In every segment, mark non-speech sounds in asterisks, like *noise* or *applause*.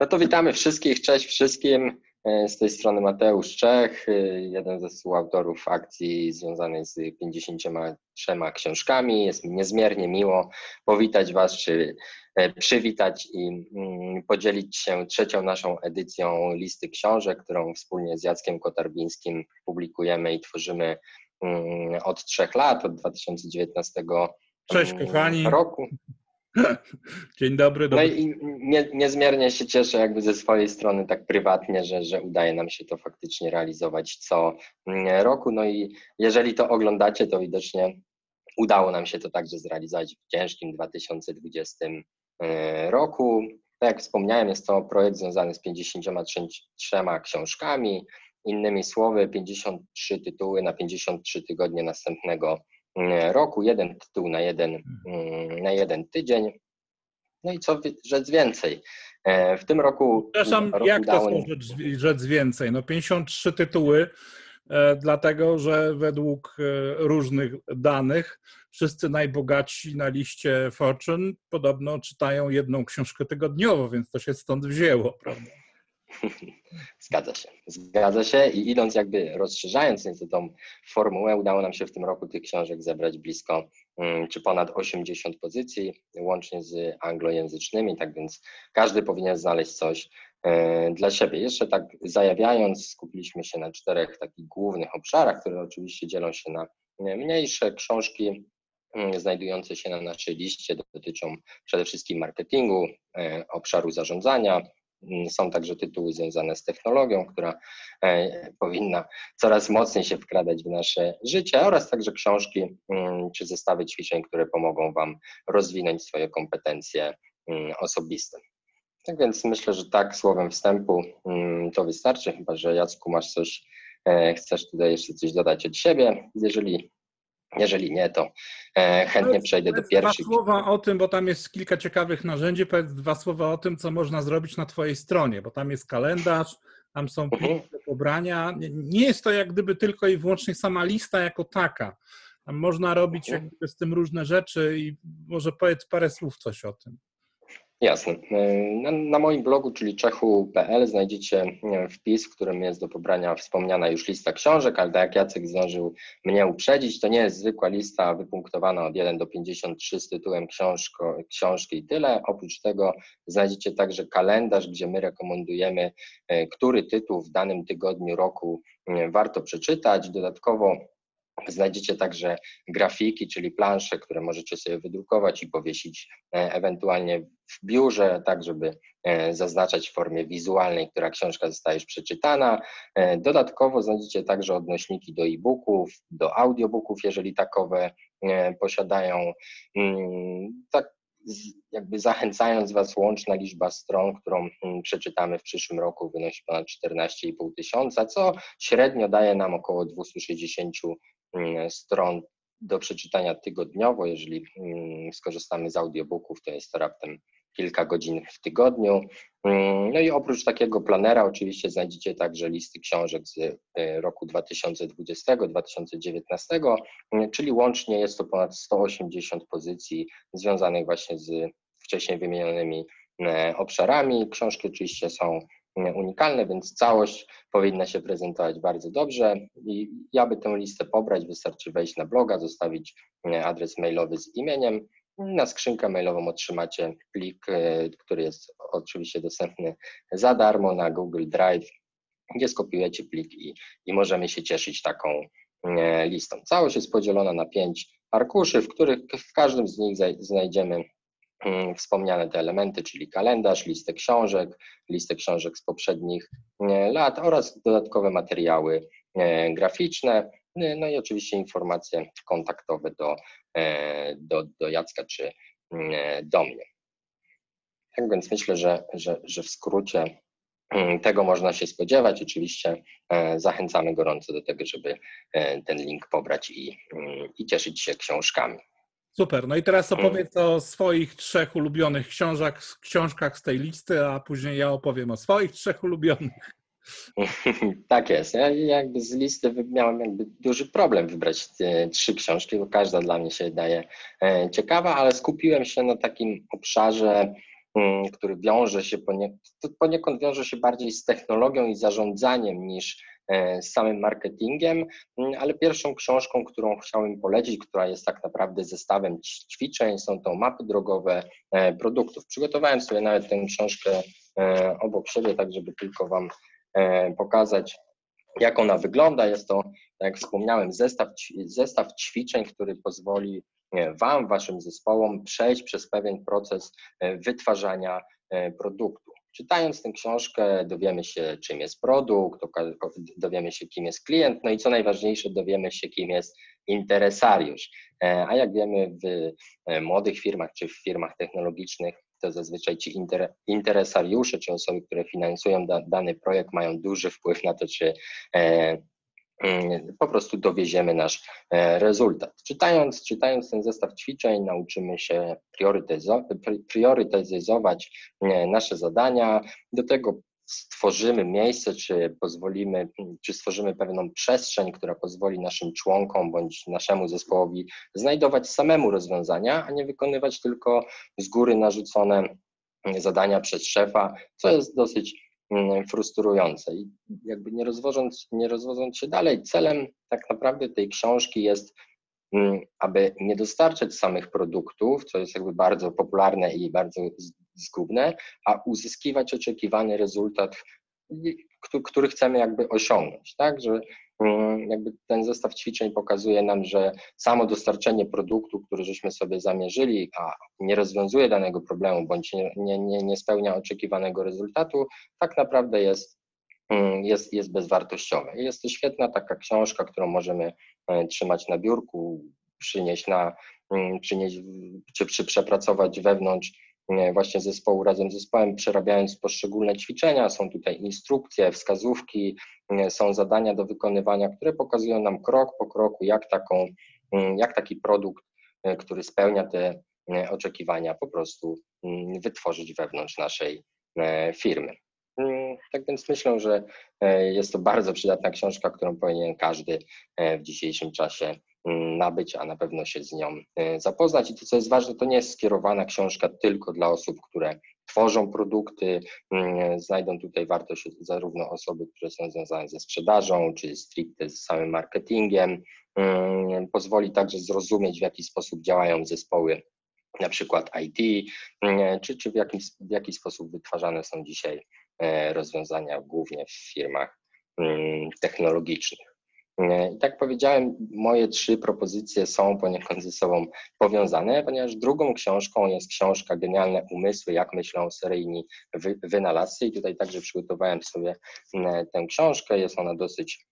No to witamy wszystkich, cześć wszystkim. E, z tej strony Mateusz Czech, e, jeden ze współautorów akcji związanej z 53 książkami. Jest mi niezmiernie miło powitać Was, czy e, przywitać i mm, podzielić się trzecią naszą edycją listy książek, którą wspólnie z Jackiem Kotarbińskim publikujemy i tworzymy mm, od trzech lat, od 2019 Cześć kochani. roku. Dzień dobry. dobry. No i nie, niezmiernie się cieszę jakby ze swojej strony tak prywatnie, że, że udaje nam się to faktycznie realizować co mm, roku. No i jeżeli to oglądacie, to widocznie udało nam się to także zrealizować w ciężkim 2020 e, roku. Tak jak wspomniałem, jest to projekt związany z 53 książkami. Innymi słowy, 53 tytuły na 53 tygodnie następnego roku, jeden tytuł na jeden, mm, na jeden tydzień. No i co rzec więcej. E, w tym roku. Przepraszam, roku jak to są rzec, rzec więcej? No 53 tytuły, e, dlatego że według e, różnych danych wszyscy najbogatsi na liście Fortune podobno czytają jedną książkę tygodniowo, więc to się stąd wzięło, prawda? *laughs* Zgadza się. Zgadza się i idąc jakby rozszerzając nieco tą formułę, udało nam się w tym roku tych książek zebrać blisko mm, czy ponad 80 pozycji, łącznie z anglojęzycznymi, tak więc każdy powinien znaleźć coś e, dla siebie. Jeszcze tak zajawiając, skupiliśmy się na czterech takich głównych obszarach, które oczywiście dzielą się na mniejsze książki mm, znajdujące się na naszej liście dotyczą przede wszystkim marketingu, e, obszaru zarządzania, są także tytuły związane z technologią, która e, powinna coraz mocniej się wkradać w nasze życie, oraz także książki mm, czy zestawy ćwiczeń, które pomogą Wam rozwinąć swoje kompetencje mm, osobiste. Tak więc myślę, że tak słowem wstępu to wystarczy, chyba że Jacku masz coś, e, chcesz tutaj jeszcze coś dodać od siebie. Jeżeli jeżeli nie, to e, chętnie przejdę do pierwszych. Dwa słowa o tym, bo tam jest kilka ciekawych narzędzi. Powiedz dwa słowa o tym, co można zrobić na Twojej stronie, bo tam jest kalendarz, tam są mhm. pobrania. Nie jest to jak gdyby tylko i wyłącznie sama lista jako taka. Tam można robić mhm. z tym różne rzeczy i może powiedz parę słów coś o tym. Jasne. E, na, na, moim blogu, czyli czechu.pl, znajdziecie wpis, w którym jest do pobrania wspomniana już lista książek, ale tak jak Jacek zdążył mnie uprzedzić, to nie jest zwykła lista wypunktowana od 1 do 53 z tytułem książko, książki i tyle. Oprócz tego znajdziecie także kalendarz, gdzie my rekomendujemy, e, który tytuł w danym tygodniu roku warto przeczytać. Dodatkowo Znajdziecie także grafiki, czyli plansze, które możecie sobie wydrukować i powiesić e, ewentualnie w biurze, tak żeby e, zaznaczać w formie wizualnej, która książka zostaje już przeczytana. E, dodatkowo znajdziecie także odnośniki do e-booków, do audiobooków, jeżeli takowe posiadają. Mm, tak jakby zachęcając Was, łączna liczba stron, którą mm, przeczytamy w przyszłym roku wynosi ponad 14,5 tysiąca, co średnio daje nam około 260 Mm, stron do przeczytania tygodniowo. Jeżeli mm, skorzystamy z audiobooków, to jest to raptem kilka godzin w tygodniu. Mm, no i oprócz takiego planera oczywiście znajdziecie także listy książek z y, roku 2020-2019, czyli łącznie jest to ponad 180 pozycji związanych właśnie z wcześniej wymienionymi obszarami. Książki oczywiście są unikalne, więc całość powinna się prezentować bardzo dobrze. I aby tę listę pobrać, wystarczy wejść na bloga, zostawić e, adres mailowy z imieniem. Na skrzynkę mailową otrzymacie plik, który jest oczywiście dostępny za darmo na Google Drive, gdzie skopiujecie plik i, i możemy się cieszyć taką e, listą. Całość jest podzielona na pięć arkuszy, w których w każdym z nich znajdziemy wspomniane te elementy, czyli kalendarz, listę książek, listę książek z poprzednich lat oraz dodatkowe materiały e, graficzne, no i oczywiście informacje kontaktowe do, e, do, do Jacka czy mm, do mnie. Tak więc myślę, że, że, że w skrócie mm, tego można się spodziewać. Oczywiście e, zachęcamy gorąco do tego, żeby ten link pobrać i, i cieszyć się książkami. Super. No i teraz opowiedz o swoich trzech ulubionych książkach, książkach z tej listy, a później ja opowiem o swoich trzech ulubionych. *laughs* Tak jest. Ja jakby z listy miałem jakby duży problem wybrać trzy książki, bo każda dla mnie się daje e, ciekawa, ale skupiłem się na takim obszarze mm, który wiąże się poniekąd wiąże się bardziej z technologią i zarządzaniem niż e, z samym marketingiem, mm, ale pierwszą książką, którą chciałem polecić, która jest tak naprawdę zestawem ćwiczeń, są to mapy drogowe e, produktów. Przygotowałem sobie nawet tę książkę obok siebie, tak żeby tylko Wam pokazać, jak ona wygląda. Jest to, tak jak wspomniałem, zestaw, zestaw ćwiczeń, który pozwoli Wam, Waszym zespołom przejść przez pewien proces e, wytwarzania e, produktu. Czytając tę książkę, dowiemy się, czym jest produkt, dowiemy się, kim jest klient, no i co najważniejsze, dowiemy się, kim jest interesariusz. E, a jak wiemy, w młodych firmach czy w firmach technologicznych, to zazwyczaj ci interesariusze czy osoby, które finansują dany projekt, mają duży wpływ na to, czy Mm, po prostu dowieziemy nasz e, rezultat. Czytając, czytając ten zestaw ćwiczeń, nauczymy się priorytetyzować e, nasze zadania. Do tego stworzymy miejsce, czy pozwolimy, czy stworzymy pewną przestrzeń, która pozwoli naszym członkom bądź naszemu zespołowi znajdować samemu rozwiązania, a nie wykonywać tylko z góry narzucone zadania przez szefa, co jest dosyć frustrujące. I jakby nie rozwożąc, nie rozwodząc się dalej, celem tak naprawdę tej książki jest, mm, aby nie dostarczać samych produktów, co jest jakby bardzo popularne i bardzo zgubne, a uzyskiwać oczekiwany rezultat, który chcemy jakby osiągnąć, tak, że Mm, jakby ten zestaw ćwiczeń pokazuje nam, że samo dostarczenie produktu, który żeśmy sobie zamierzyli, a nie rozwiązuje danego problemu bądź nie, nie, nie spełnia oczekiwanego rezultatu, tak naprawdę jest, mm, jest, jest bezwartościowe. Jest to świetna taka książka, którą możemy e, trzymać na biurku, przynieść na, mm, przynieść, czy, czy przepracować wewnątrz właśnie zespołu razem z zespołem, przerabiając poszczególne ćwiczenia. Są tutaj instrukcje, wskazówki, są zadania do wykonywania, które pokazują nam krok po kroku, jak, taką, jak taki produkt, e, który spełnia te e, oczekiwania, po prostu wytworzyć wewnątrz naszej e, firmy. Tak więc myślę, że jest to bardzo przydatna książka, którą powinien każdy w dzisiejszym czasie nabyć, a na pewno się z nią e, zapoznać. I to, co jest ważne, to nie jest skierowana książka tylko dla osób, które tworzą produkty, mm, znajdą tutaj wartość zarówno osoby, które są związane ze sprzedażą, czy stricte z samym marketingiem. Mm, pozwoli także zrozumieć, w jaki sposób działają zespoły na przykład IT, czy, czy w, jaki, w jaki sposób wytwarzane są dzisiaj e, rozwiązania głównie w firmach technologicznych. I tak powiedziałem, moje trzy propozycje są poniekąd ze sobą powiązane, ponieważ drugą książką jest książka Genialne Umysły, jak myślą seryjni wy, wynalazcy i tutaj także przygotowałem sobie tę książkę, jest ona dosyć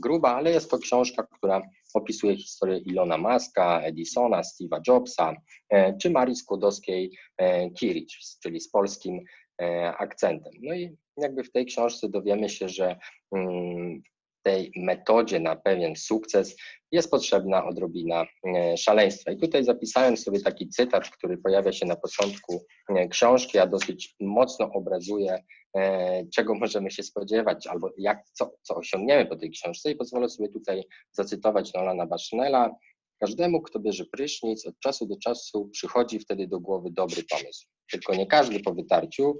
gruba, ale jest to książka, która opisuje historię Ilona Maska, Edisona, Steve'a Jobsa e, czy Marii Skłodowskiej-Kiricz, e, czyli z polskim e, akcentem. No i jakby w tej książce dowiemy się, że tej metodzie na pewien sukces jest potrzebna odrobina e, szaleństwa. I tutaj zapisałem sobie taki cytat, który pojawia się na początku e, książki, a dosyć mocno obrazuje, e, czego możemy się spodziewać, albo jak, co, co osiągniemy po tej książce. I pozwolę sobie tutaj zacytować Nolana Bashnella. Każdemu, kto bierze prysznic, od czasu do czasu przychodzi wtedy do głowy dobry pomysł. Tylko nie każdy po wytarciu,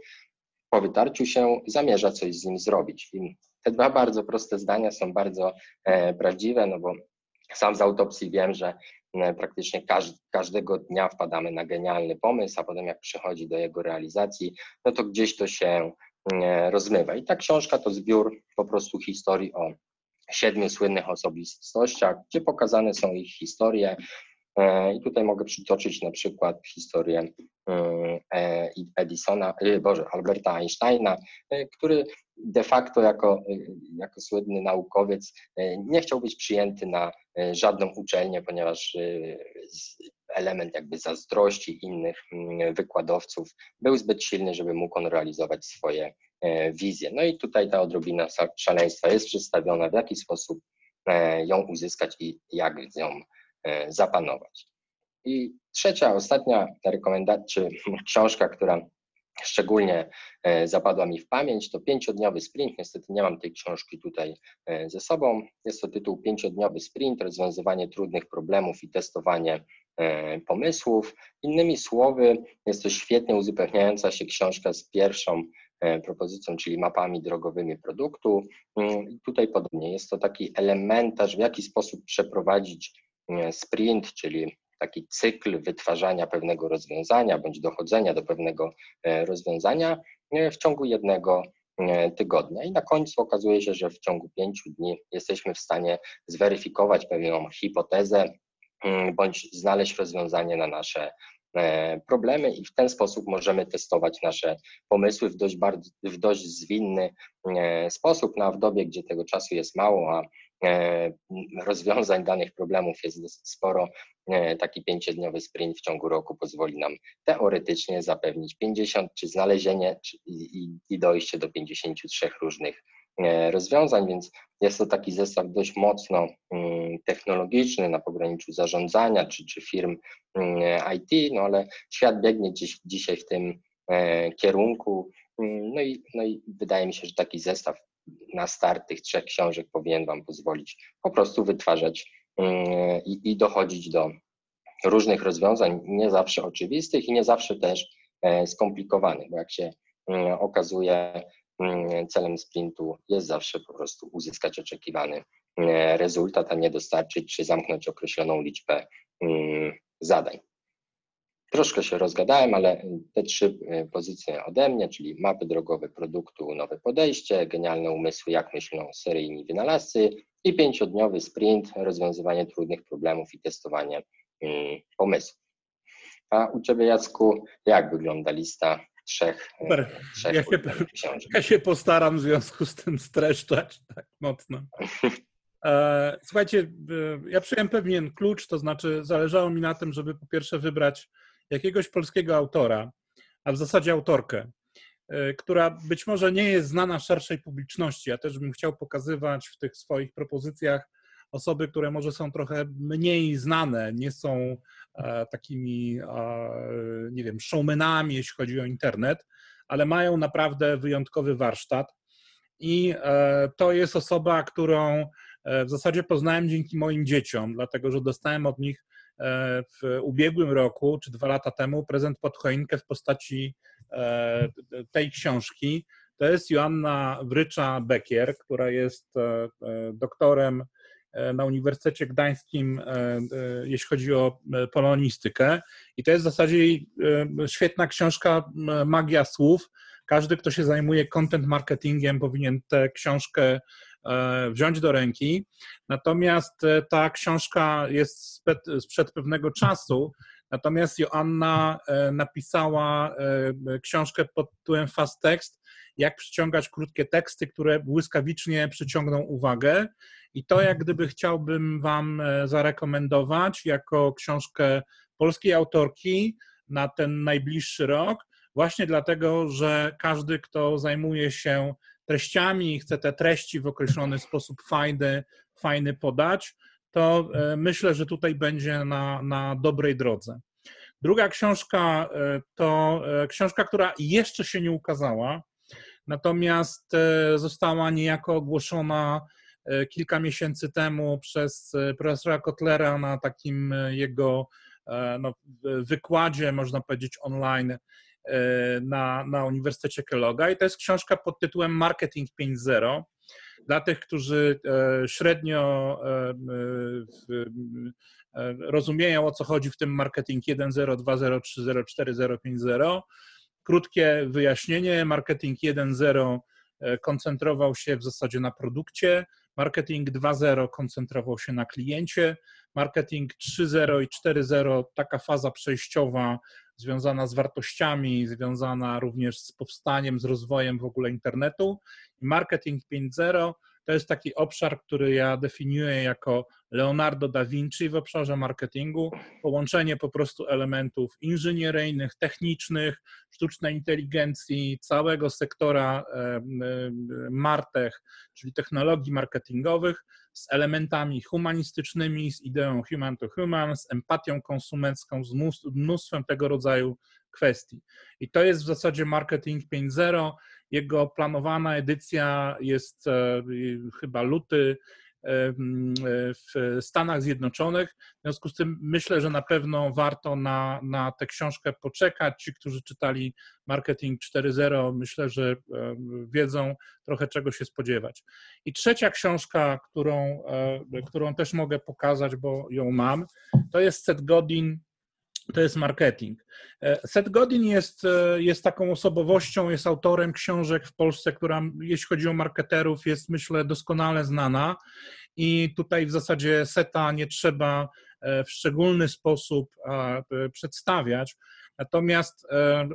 po wytarciu się zamierza coś z nim zrobić. I te dwa bardzo proste zdania są bardzo e, prawdziwe, no bo sam z autopsji wiem, że e, praktycznie każdego dnia wpadamy na genialny pomysł, a potem jak przychodzi do jego realizacji, no to gdzieś to się e, rozmywa. I ta książka to zbiór po prostu historii o siedmiu słynnych osobistościach, gdzie pokazane są ich historie, I tutaj mogę przytoczyć na przykład historię e, Edisona, e, Boże, Alberta Einsteina, który de facto jako, jako słynny naukowiec nie chciał być przyjęty na żadną uczelnię, ponieważ element jakby zazdrości innych wykładowców był zbyt silny, żeby mógł on realizować swoje wizje. No i tutaj ta odrobina szaleństwa jest przedstawiona, w jaki sposób ją uzyskać i jak z nią E, zapanować. I trzecia, ostatnia rekomendacja, *laughs* książka, która szczególnie e, zapadła mi w pamięć, to pięciodniowy sprint. Niestety nie mam tej książki tutaj e, ze sobą. Jest to tytuł Pięciodniowy sprint, rozwiązywanie trudnych problemów i testowanie pomysłów. Innymi słowy, jest to świetnie uzupełniająca się książka z pierwszą propozycją, czyli mapami drogowymi produktu. Mm, I tutaj podobnie jest to taki elementarz, w jaki sposób przeprowadzić sprint, czyli taki cykl wytwarzania pewnego rozwiązania bądź dochodzenia do pewnego e, rozwiązania e, w ciągu jednego e, tygodnia. I na końcu okazuje się, że w ciągu pięciu dni jesteśmy w stanie zweryfikować pewną hipotezę mm, bądź znaleźć rozwiązanie na nasze problemy i w ten sposób możemy testować nasze pomysły w dość, bardzo, w dość zwinny sposób. No w dobie, gdzie tego czasu jest mało, a rozwiązań danych problemów jest sporo, taki pięciodniowy sprint w ciągu roku pozwoli nam teoretycznie zapewnić 50, czy znalezienie czy, i, i dojście do 53 różnych e, rozwiązań, więc jest to taki zestaw dość mocno mm, technologiczny na pograniczu zarządzania czy, czy firm mm, IT, no ale świat biegnie dziś, dzisiaj w tym e, kierunku. Mm, no i, no i wydaje mi się, że taki zestaw na start tych trzech książek powinien Wam pozwolić po prostu wytwarzać mm, i, i dochodzić do różnych rozwiązań, nie zawsze oczywistych i nie zawsze też e, skomplikowanych, bo jak się mm, okazuje, mm, celem sprintu jest zawsze po prostu uzyskać oczekiwany rezultat, a nie dostarczyć czy zamknąć określoną liczbę zadań. Troszkę się rozgadałem, ale te trzy e, pozycje ode mnie, czyli mapy drogowe produktu, nowe podejście, genialne umysły, jak myślą seryjni wynalazcy i pięciodniowy sprint, rozwiązywanie trudnych problemów i testowanie mm, pomysłów. A u Ciebie, Jacku, jak wygląda lista trzech, e, Super. trzech ja, się, książek? Ja się postaram w związku z tym streszczać tak mocno. *laughs* E, słuchajcie, ja przyjąłem pewien klucz, to znaczy zależało mi na tym, żeby po pierwsze wybrać jakiegoś polskiego autora, a w zasadzie autorkę, e, która być może nie jest znana szerszej publiczności. Ja też bym chciał pokazywać w tych swoich propozycjach osoby, które może są trochę mniej znane, nie są e, takimi, nie wiem, showmanami, jeśli chodzi o internet, ale mają naprawdę wyjątkowy warsztat. I e, to jest osoba, którą w zasadzie poznałem dzięki moim dzieciom, dlatego że dostałem od nich E, w ubiegłym roku, czy dwa lata temu, prezent pod choinkę w postaci e, tej książki. To jest Joanna Wrycza-Bekier, która jest e, doktorem na Uniwersytecie Gdańskim, jeśli chodzi o polonistykę. I to jest w zasadzie świetna książka Magia Słów. Każdy, kto się zajmuje content marketingiem, powinien tę książkę E, wziąć do ręki. Natomiast e, ta książka jest sprzed, sprzed pewnego czasu, natomiast Joanna e, napisała książkę pod tytułem Fast Text, jak przyciągać krótkie teksty, które błyskawicznie przyciągną uwagę. I to jak gdyby chciałbym Wam zarekomendować jako książkę polskiej autorki na ten najbliższy rok, właśnie dlatego, że każdy, kto zajmuje się treściami i chce te treści w określony sposób fajny, fajny podać, to e, myślę, że tutaj będzie na, na dobrej drodze. Druga książka e, to e, książka, która jeszcze się nie ukazała, natomiast została niejako ogłoszona kilka miesięcy temu przez profesora Kotlera na takim jego no, wykładzie, można powiedzieć, online na, na Uniwersytecie Kelloga i to jest książka pod tytułem Marketing 5.0. Dla tych, którzy e, średnio e, rozumieją, o co chodzi w tym marketing 1.0, 2.0, 3.0, 4.0, 5.0. Krótkie wyjaśnienie. Marketing 1.0 koncentrował się w zasadzie na produkcie, marketing 2.0 koncentrował się na kliencie, marketing 3.0 i 4.0 taka faza przejściowa związana z wartościami, związana również z powstaniem, z rozwojem w ogóle internetu. Marketing 5.0 to jest taki obszar, który ja definiuję jako Leonardo da Vinci w obszarze marketingu, połączenie po prostu elementów inżynieryjnych, technicznych, sztucznej inteligencji, całego sektora Martech, czyli technologii marketingowych, z elementami humanistycznymi, z ideą human to human, z empatią konsumencką, z mnóstwem tego rodzaju kwestii. I to jest w zasadzie marketing 5.0. Jego planowana edycja jest e, chyba luty w Stanach Zjednoczonych. W związku z tym myślę, że na pewno warto na, na tę książkę poczekać. Ci, którzy czytali Marketing 4.0, myślę, że wiedzą trochę czego się spodziewać. I trzecia książka, którą, którą też mogę pokazać, bo ją mam, to jest Seth Godin to jest marketing. E, Seth Godin jest, e, jest taką osobowością, jest autorem książek w Polsce, która, jeśli chodzi o marketerów, jest myślę doskonale znana. I tutaj w zasadzie Seta nie trzeba e, w szczególny sposób przedstawiać. Natomiast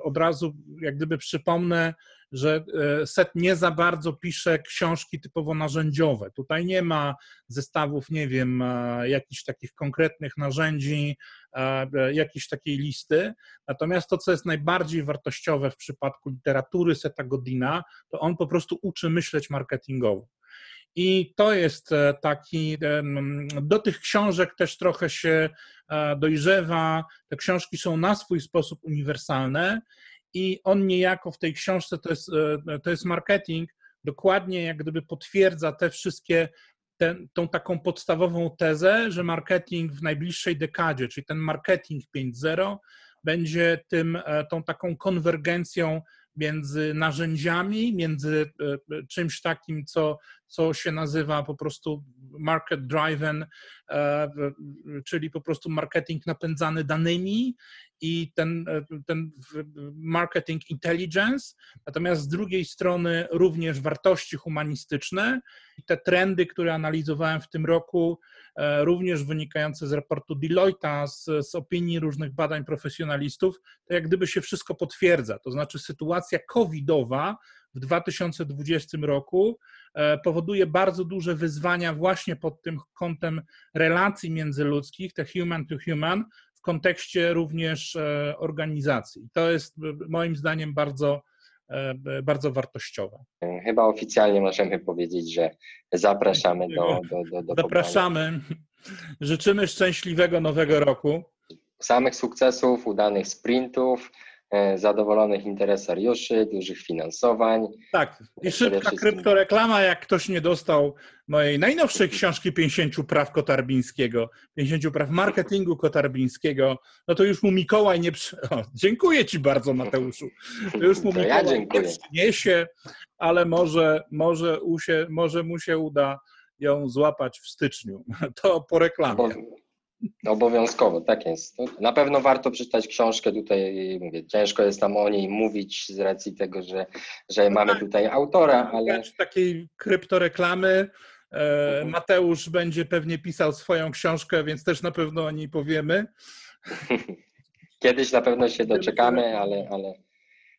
od razu, jak gdyby przypomnę, że e, Set nie za bardzo pisze książki typowo narzędziowe. Tutaj nie ma zestawów, nie wiem, e, jakichś takich konkretnych narzędzi, e, jakiejś takiej listy. Natomiast to, co jest najbardziej wartościowe w przypadku literatury Seta Godina, to on po prostu uczy myśleć marketingowo. I to jest taki, do tych książek też trochę się dojrzewa. Te książki są na swój sposób uniwersalne i on niejako w tej książce, to jest, e, to jest marketing, dokładnie jak gdyby potwierdza te wszystkie, tą taką podstawową tezę, że marketing w najbliższej dekadzie, czyli ten marketing 5.0, będzie tym, e, tą taką konwergencją między narzędziami, między e, czymś takim, co, co się nazywa po prostu market driven, czyli po prostu marketing napędzany danymi i ten, e, ten marketing intelligence, natomiast z drugiej strony również wartości humanistyczne. Te trendy, które analizowałem w tym roku, e, również wynikające z raportu Deloitte'a, z, z opinii różnych badań profesjonalistów, to jak gdyby się wszystko potwierdza. To znaczy sytuacja covidowa w 2020 roku e, powoduje bardzo duże wyzwania właśnie pod tym kątem relacji międzyludzkich, te human to human, kontekście również e, organizacji. To jest moim zdaniem bardzo, e, bardzo wartościowe. Chyba oficjalnie możemy powiedzieć, że zapraszamy do, do, do, do Zapraszamy. Życzymy szczęśliwego nowego roku. Samych sukcesów, udanych sprintów, E, zadowolonych interesariuszy, dużych finansowań. Tak, i szybka wszystkim... kryptoreklama, jak ktoś nie dostał mojej najnowszej książki 50 praw Kotarbińskiego, 50 praw marketingu Kotarbińskiego, no to już mu Mikołaj nie... Przy... *laughs* O, dziękuję Ci bardzo, Mateuszu. To już mu to Mikołaj ja nie przyniesie, ale może, może, usie, może mu się uda ją złapać w styczniu. *laughs* To po reklamie. Bo Obowiązkowo, tak jest. Na pewno warto przeczytać książkę tutaj, mówię, ciężko jest tam o niej mówić z racji tego, że, że no mamy tak. tutaj autora, ale... Takiej kryptoreklamy e, mhm. Mateusz będzie pewnie pisał swoją książkę, więc też na pewno o niej powiemy. *laughs* Kiedyś na pewno się doczekamy, ale, ale,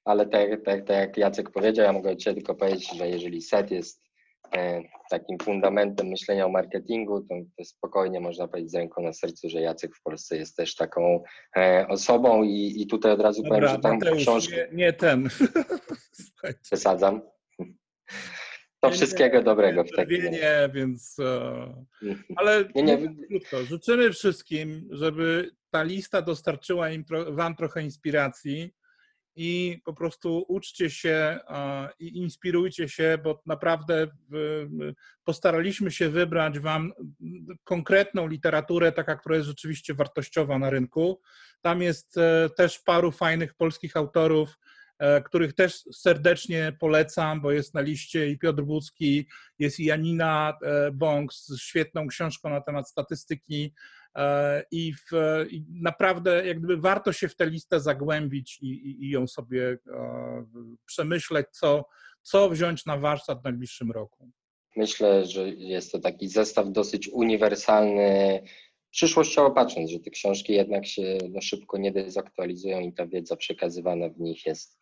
ale tak, tak, tak jak Jacek powiedział, ja mogę Ci tylko powiedzieć, że jeżeli set jest takim fundamentem myślenia o marketingu, to, to, spokojnie można powiedzieć z ręką na sercu, że Jacek w Polsce jest też taką e, osobą i, i tutaj od razu Dobra, powiem, że tam Mateusz, książkę... Nie, nie ten. *laughs* Przesadzam. To wszystkiego dobrego w takim Nie, więc... E, ale nie, nie. Krótko, życzymy wszystkim, żeby ta lista dostarczyła im, wam trochę inspiracji, i po prostu uczcie się i inspirujcie się, bo naprawdę postaraliśmy się wybrać Wam konkretną literaturę, taka, która jest rzeczywiście wartościowa na rynku. Tam jest e, też paru fajnych polskich autorów, e, których też serdecznie polecam, bo jest na liście i Piotr Budzki, jest i Janina e, Bąk z świetną książką na temat statystyki i, w, i naprawdę jak gdyby warto się w tę listę zagłębić i, i, i ją sobie e, przemyśleć, co, co wziąć na warsztat w najbliższym roku. Myślę, że jest to taki zestaw dosyć uniwersalny, przyszłościowo patrząc, że te książki jednak się no, szybko nie dezaktualizują i ta wiedza przekazywana w nich jest,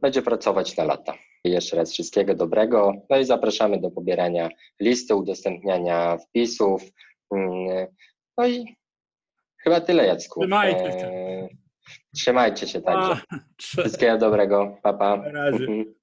będzie pracować na lata. Jeszcze raz wszystkiego dobrego. No i zapraszamy do pobierania listy, udostępniania wpisów. No i chyba tyle, Jacku. Trzymajcie się. Eee, trzymajcie się także. *laughs* Wszystkiego dobrego. Pa, pa. Na razie. *laughs*